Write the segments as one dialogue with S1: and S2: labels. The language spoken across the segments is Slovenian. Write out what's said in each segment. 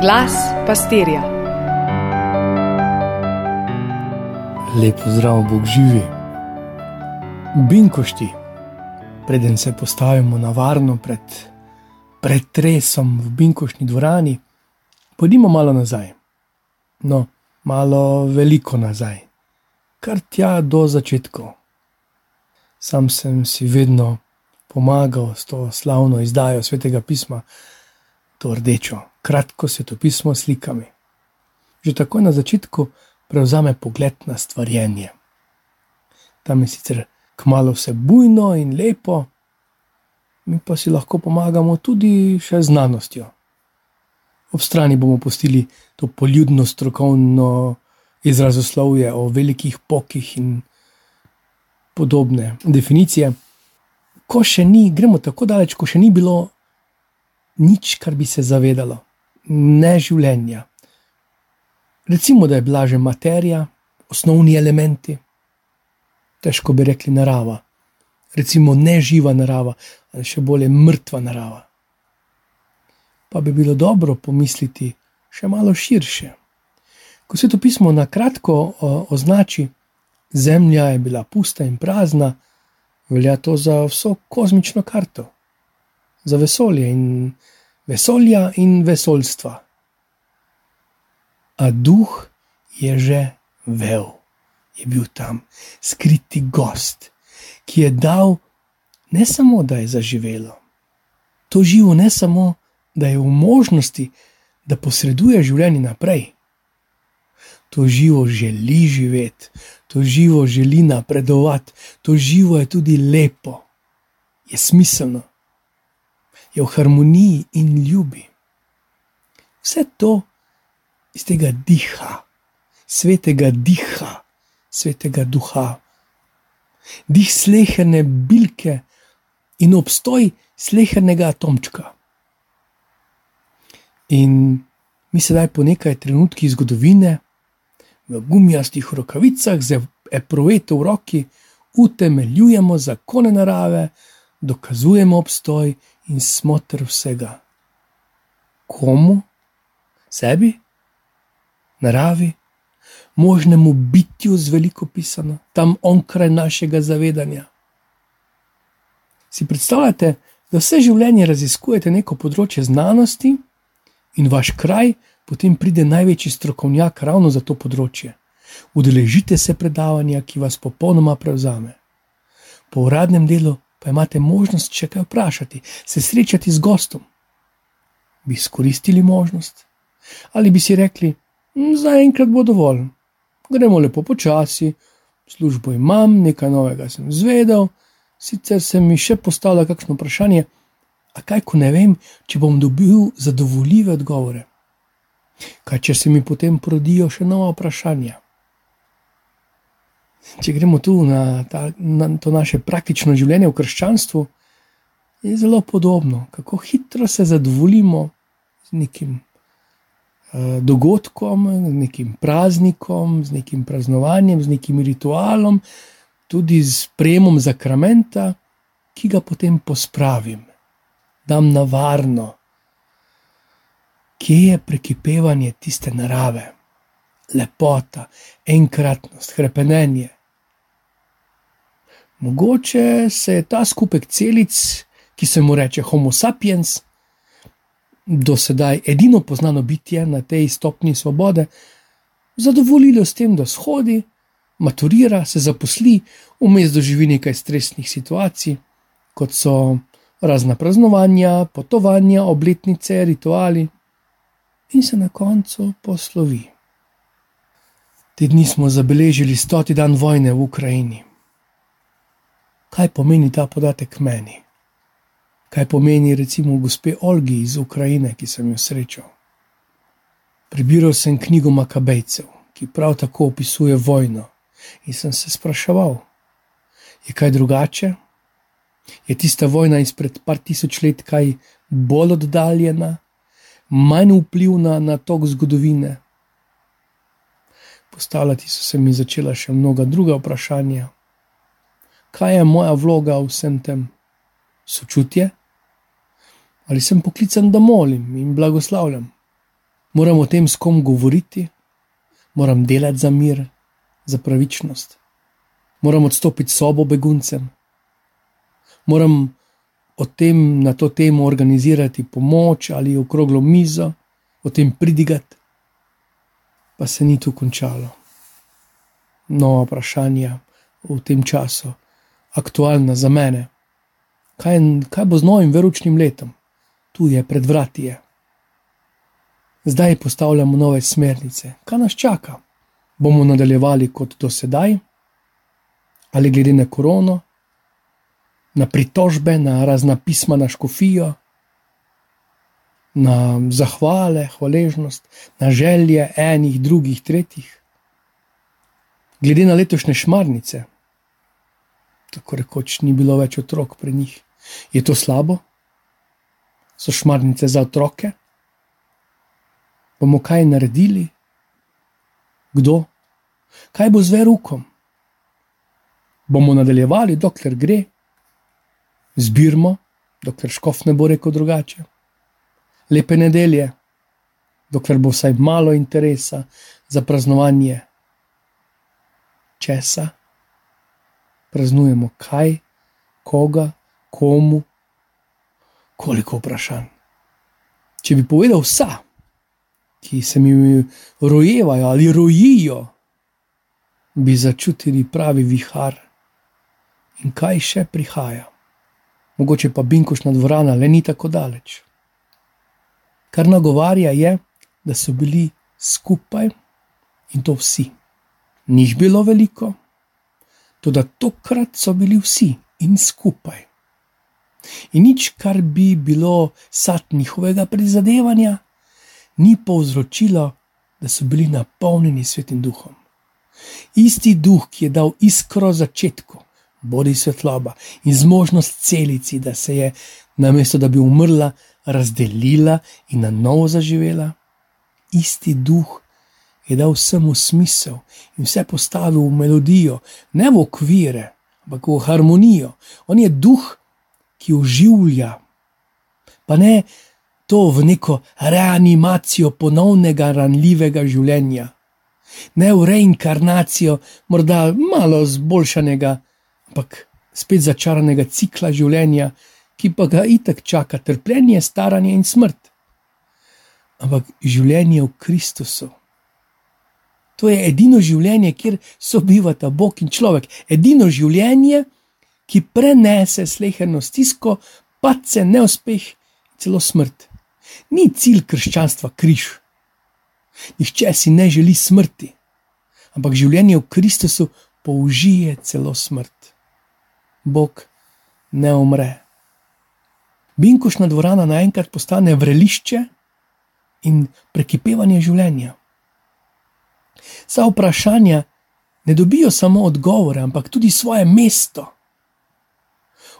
S1: Glas pastirja.
S2: Lepo zdrav, Bog živi. Binkošti, preden se postavimo na varno pred pretresom v binkošni dvorani, pojdimo malo nazaj. No, malo veliko nazaj, kar tja do začetkov. Sam sem si vedno pomagal s to slavno izdajo svetega pisma, to rdečo, kratko svetopismo s slikami. Že takoj na začetku prevzame pogled na stvarjenje. Tam je sicer kmalo vse bujno in lepo, mi pa si lahko pomagamo tudi še znanostjo. Ob strani bomo postili to poljudno strokovno izrazoslovje o velikih pokih in podobne definicije. Ko še ni, gremo tako daleč, ko še ni bilo nič, kar bi se zavedalo, ne življenja. Recimo, da je bila že materija, osnovni elementi, težko bi rekli narava, recimo neživa narava, ali še bolje mrtva narava. Pa bi bilo dobro pomisliti še malo širše. Ko se to pismo na kratko označi, Zemlja je bila pusta in prazna, velja to za vso kozmično karto, za vesolje in vesolja in vesoljstva. A duh je že vel, je bil tam skriti gost, ki je dal ne samo, da je zaživelo, to živo ne samo, da je v možnosti, da posreduje življenje naprej. To živo želi živeti, to živo želi napredovati, to živo je tudi lepo, je smiselno, je v harmoniji in ljubi. Vse to iz tega diha, svetega diha, svetega duha, dih sleherne bilke in obstoj slehernega atomčka. In mi sedaj po nekaj trenutkih zgodovine v gumijastih rokavicah, z eproveto v roki, utemeljujemo zakone narave, dokazujemo obstoj in smotr vsega. Komu? Sebi? Naravi? Možnemu bitju z veliko pisano, tam onkraj našega zavedanja. Si predstavljate, da vse življenje raziskujete neko področje znanosti in vaš kraj potem pride največji strokovnjak ravno za to področje. Udeležite se predavanja, ki vas popolnoma prevzame. Po uradnem delu pa imate možnost še kaj vprašati, se srečati z gostom. Bi izkoristili možnost? Ali bi si rekli, hm, zaenkrat bo dovolj, gremo lepo počasi, službo imam, nekaj novega sem zvedel, sicer se mi še postavlja kakšno vprašanje, a kaj, ko ne vem, če bom dobil zadovoljive odgovore. Kaj, če se mi potem porodijo še nova vprašanja? Če gremo tu na, ta, na to naše praktično življenje v krščanstvu, je zelo podobno, kako hitro se zadovoljimo z nekim uh, dogodkom, z nekim praznikom, z nekim praznovanjem, z nekim ritualom, tudi s prejemom zakramenta, ki ga potem pospravim, dam na varno. Kje je prekipevanje tiste narave, lepota, enkratnost, krepenje. Mogoče se je ta skupek celic, ki se mu reče Homo sapiens, do sedaj edino poznano bitje na tej stopni svobode, zadovoljilo s tem, da shodi, maturira, se zaposli, vmes doživi nekaj stresnih situacij, kot so razna praznovanja, potovanja, obletnice, rituali in se na koncu poslovi. Te dni smo zabeležili stoti dan vojne v Ukrajini. Kaj pomeni ta podatek meni? Kaj pomeni recimo gospe Olgi iz Ukrajine, ki sem jo srečal? Prebiral sem knjigo Makabejcev, ki prav tako opisuje vojno, in sem se spraševal, je kaj drugače? Je tista vojna izpred par tisoč let kaj bolj oddaljena, manj vplivna na tok zgodovine. Postavljati so se mi začela še mnoga druga vprašanja. Kaj je moja vloga v vsem tem? Sočutje? Ali sem poklican, da molim in blagoslavljam? moram o tem, s kom govoriti, moram delati za mir, za pravičnost, moram odstopiti sobo beguncem, moram o tem na to temo organizirati pomoč ali okroglo mizo, o tem pridigati, pa se ni tu končalo. Nova vprašanja v tem času, aktualna za mene. Kaj, kaj bo z novim veručnim letom? Tu je pred vrati. Je. Zdaj postavljamo nove smernice. Kaj nas čaka? Bomo nadaljevali kot do sedaj, ali glede na korono, na pritožbe, na razna pisma na škofijo, na zahvale, hvaležnost, na želje enih, drugih, tretjih. Glede na letošnje šmarnice, tako rekoč ni bilo več otrok pri njih. Je to slabo? So šmarnice za otroke? Bomo kaj naredili? Kdo? Kaj bo z verukom? Bomo nadaljevali, dokler gre, zbirmo, dokler škof ne bo rekel drugače. Lepe nedelje, dokler bo vsaj malo interesa za praznovanje česa, praznujemo kaj, koga, komu, koliko vprašanj. Če bi povedal vsa, ki se mi rojevajo ali rojijo, bi začutili pravi vihar in kaj še prihaja. Mogoče pa binkošna dvorana le ni tako daleč. Kar nagovarja je, da so bili skupaj in to vsi. Ni jih bilo veliko, tudi tokrat so bili vsi in skupaj. In nič, kar bi bilo sad njihovega prizadevanja, ni povzročilo, da so bili napolnjeni svetim duhom. Isti duh, ki je dal iskro začetku, bodi svetloba in zmožnost celici, da se je, namesto da bi umrla, razdelila in na novo zaživela, isti duh je dal vsemu smisel in vse postavil v melodijo, ne v okvire, ampak v harmonijo. On je duh, ki oživlja, pa ne to v neko reanimacijo ponovnega ranljivega življenja, ne v reinkarnacijo, morda malo zboljšanega, ampak spet začaranega cikla življenja, ki pa ga itek čaka trpljenje, staranje in smrt. Ampak življenje v Kristusu. To je edino življenje, kjer sobivata Bog in človek. Edino življenje, ki prenese sleherno stisko, pace, neuspeh, celo smrt. Ni cilj krščanstva križ. Nihče si ne želi smrti, ampak življenje v Kristusu použije celo smrt. Bog ne umre. Binkošna dvorana naenkrat postane vrelišče in prekipevanje življenja. Vsa vprašanja ne dobijo samo odgovore, ampak tudi svoje mesto.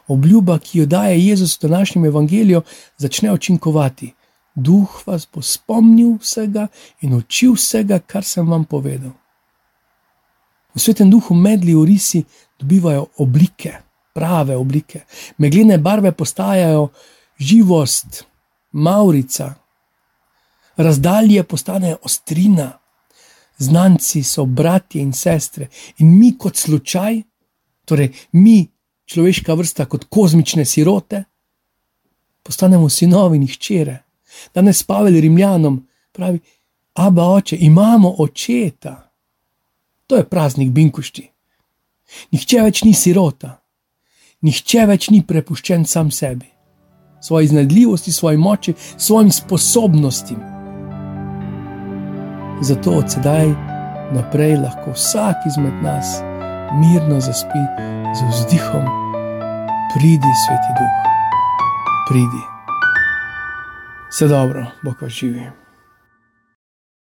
S2: Obljuba, ki jo daje Jezus v današnjem evangeliju, začne učinkovati. Duh vas bo spomnil vsega in učil vsega, kar sem vam povedal. V svetem duhu medli v risi dobivajo oblike, prave oblike. Megline barve postajajo živost, maurica, razdalje postanejo ostrina znanci so bratje in sestre, in mi kot slučaj, torej mi, človeška vrsta, kot kozmične sirote, postanemo sinovi in hčere. Danes Pavel Rimljanom pravi: Aba oče, imamo očeta. To je praznik Binkušti. Nihče več ni sirota, nihče več ni prepuščen sam sebi, svoji iznadljivosti, svoji moči, svojim sposobnostim. Zato od sedaj naprej lahko vsak izmed nas mirno zaspi z vzdihom, pridi, sveti duh, pridi. Vse dobro, bo pa živi.